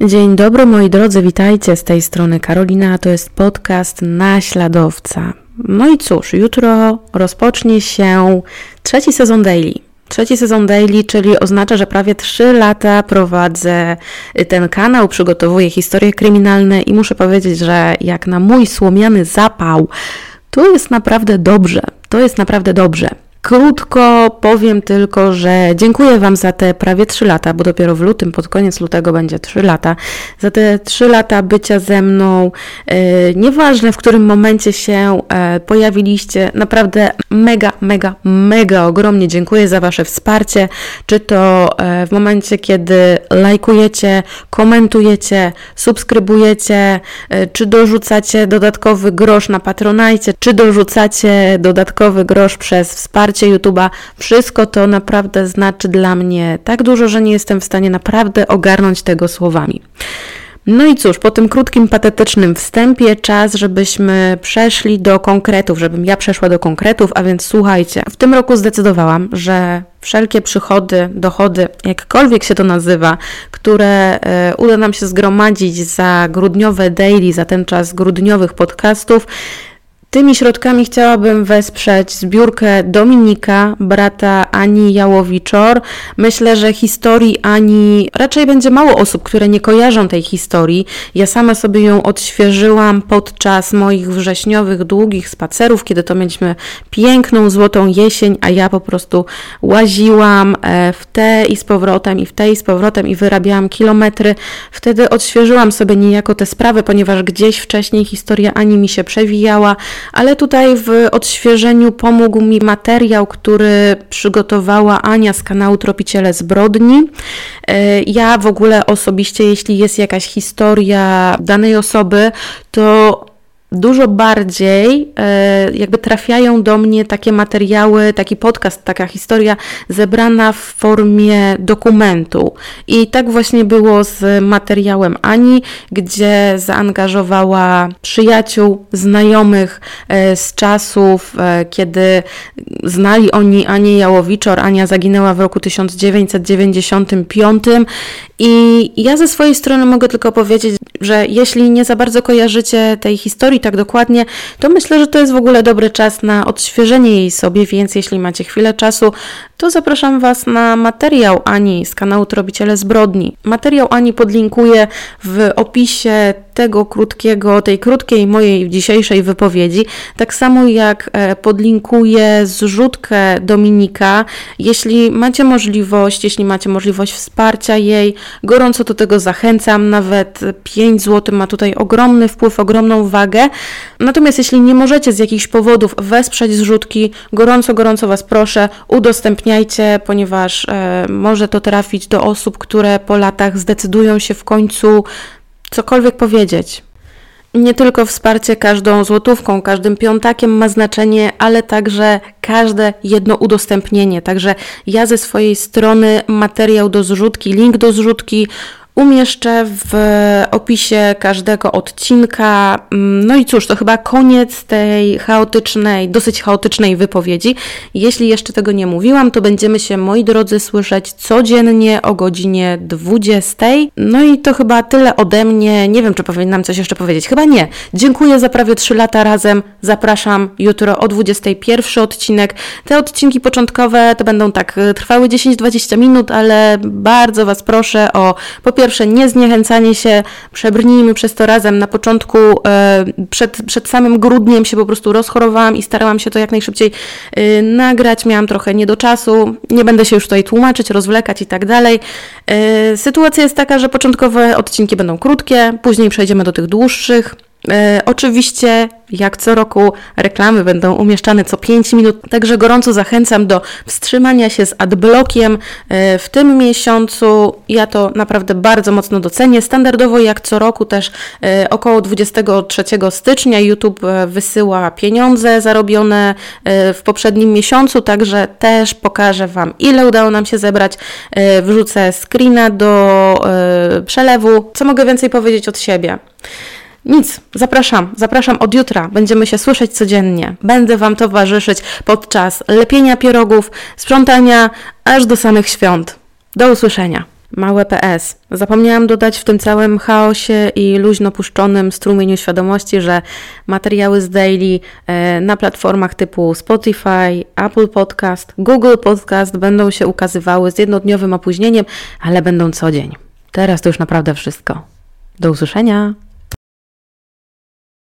Dzień dobry moi drodzy, witajcie z tej strony Karolina, to jest podcast Naśladowca. No i cóż, jutro rozpocznie się trzeci sezon Daily. Trzeci sezon Daily, czyli oznacza, że prawie 3 lata prowadzę ten kanał, przygotowuję historie kryminalne i muszę powiedzieć, że jak na mój słomiany zapał, to jest naprawdę dobrze. To jest naprawdę dobrze. Krótko powiem tylko, że dziękuję Wam za te prawie 3 lata, bo dopiero w lutym, pod koniec lutego będzie 3 lata, za te 3 lata bycia ze mną. E, nieważne w którym momencie się e, pojawiliście, naprawdę mega, mega, mega ogromnie dziękuję za Wasze wsparcie. Czy to e, w momencie, kiedy lajkujecie, komentujecie, subskrybujecie, czy dorzucacie dodatkowy grosz na patronajcie, czy dorzucacie dodatkowy grosz przez wsparcie wsparcie YouTube'a, wszystko to naprawdę znaczy dla mnie tak dużo, że nie jestem w stanie naprawdę ogarnąć tego słowami. No i cóż, po tym krótkim, patetycznym wstępie czas, żebyśmy przeszli do konkretów, żebym ja przeszła do konkretów, a więc słuchajcie, w tym roku zdecydowałam, że wszelkie przychody, dochody, jakkolwiek się to nazywa, które e, uda nam się zgromadzić za grudniowe daily, za ten czas grudniowych podcastów, Tymi środkami chciałabym wesprzeć zbiórkę Dominika, brata Ani Jałowiczor. Myślę, że historii Ani raczej będzie mało osób, które nie kojarzą tej historii. Ja sama sobie ją odświeżyłam podczas moich wrześniowych, długich spacerów, kiedy to mieliśmy piękną, złotą jesień, a ja po prostu łaziłam e, w te i z powrotem, i w te i z powrotem, i wyrabiałam kilometry. Wtedy odświeżyłam sobie niejako te sprawy, ponieważ gdzieś wcześniej historia Ani mi się przewijała ale tutaj w odświeżeniu pomógł mi materiał, który przygotowała Ania z kanału Tropiciele Zbrodni. E, ja w ogóle osobiście, jeśli jest jakaś historia danej osoby, to dużo bardziej e, jakby trafiają do mnie takie materiały, taki podcast, taka historia zebrana w formie dokumentu. I tak właśnie było z materiałem Ani, gdzie zaangażowała przyjaciół, znajomych e, z czasów, e, kiedy znali oni Anię Jałowiczor. Ania zaginęła w roku 1995 i ja ze swojej strony mogę tylko powiedzieć, że jeśli nie za bardzo kojarzycie tej historii tak dokładnie, to myślę, że to jest w ogóle dobry czas na odświeżenie jej sobie, więc jeśli macie chwilę czasu, to zapraszam Was na materiał Ani z kanału Trobiciele Zbrodni. Materiał Ani podlinkuję w opisie tego krótkiego, tej krótkiej mojej dzisiejszej wypowiedzi, tak samo jak e, podlinkuję zrzutkę Dominika. Jeśli macie możliwość, jeśli macie możliwość wsparcia jej, gorąco do tego zachęcam, nawet 5 zł ma tutaj ogromny wpływ, ogromną wagę. Natomiast jeśli nie możecie z jakichś powodów wesprzeć zrzutki, gorąco, gorąco Was proszę, udostępniajcie, ponieważ e, może to trafić do osób, które po latach zdecydują się w końcu cokolwiek powiedzieć. Nie tylko wsparcie każdą złotówką, każdym piątakiem ma znaczenie, ale także każde jedno udostępnienie. Także ja ze swojej strony materiał do zrzutki, link do zrzutki umieszczę w opisie każdego odcinka. Mm, no i cóż, to chyba koniec tej chaotycznej, dosyć chaotycznej wypowiedzi. Jeśli jeszcze tego nie mówiłam, to będziemy się, moi drodzy, słyszeć codziennie o godzinie 20. No i to chyba tyle ode mnie. Nie wiem, czy powinnam coś jeszcze powiedzieć. Chyba nie. Dziękuję za prawie 3 lata razem. Zapraszam jutro o 21 odcinek. Te odcinki początkowe to będą tak y, trwały 10-20 minut, ale bardzo Was proszę o po pierwsze pierwsze, nie zniechęcanie się, przebrnijmy przez to razem. Na początku, e, przed, przed samym grudniem się po prostu rozchorowałam i starałam się to jak najszybciej e, nagrać. Miałam trochę nie do czasu, nie będę się już tutaj tłumaczyć, rozwlekać i tak dalej. E, sytuacja jest taka, że początkowe odcinki będą krótkie, później przejdziemy do tych dłuższych. E, oczywiście, jak co roku, reklamy będą umieszczane co 5 minut, także gorąco zachęcam do wstrzymania się z adblockiem e, w tym miesiącu. Ja to naprawdę bardzo mocno docenię. Standardowo, jak co roku, też e, około 23 stycznia YouTube wysyła pieniądze zarobione w poprzednim miesiącu, także też pokażę Wam, ile udało nam się zebrać. Wrzucę screena do przelewu. Co mogę więcej powiedzieć od siebie? Nic, zapraszam, zapraszam od jutra. Będziemy się słyszeć codziennie. Będę Wam towarzyszyć podczas lepienia pierogów, sprzątania, aż do samych świąt. Do usłyszenia. Małe PS. Zapomniałam dodać w tym całym chaosie i luźno puszczonym strumieniu świadomości, że materiały z Daily e, na platformach typu Spotify, Apple Podcast, Google Podcast będą się ukazywały z jednodniowym opóźnieniem, ale będą co dzień. Teraz to już naprawdę wszystko. Do usłyszenia.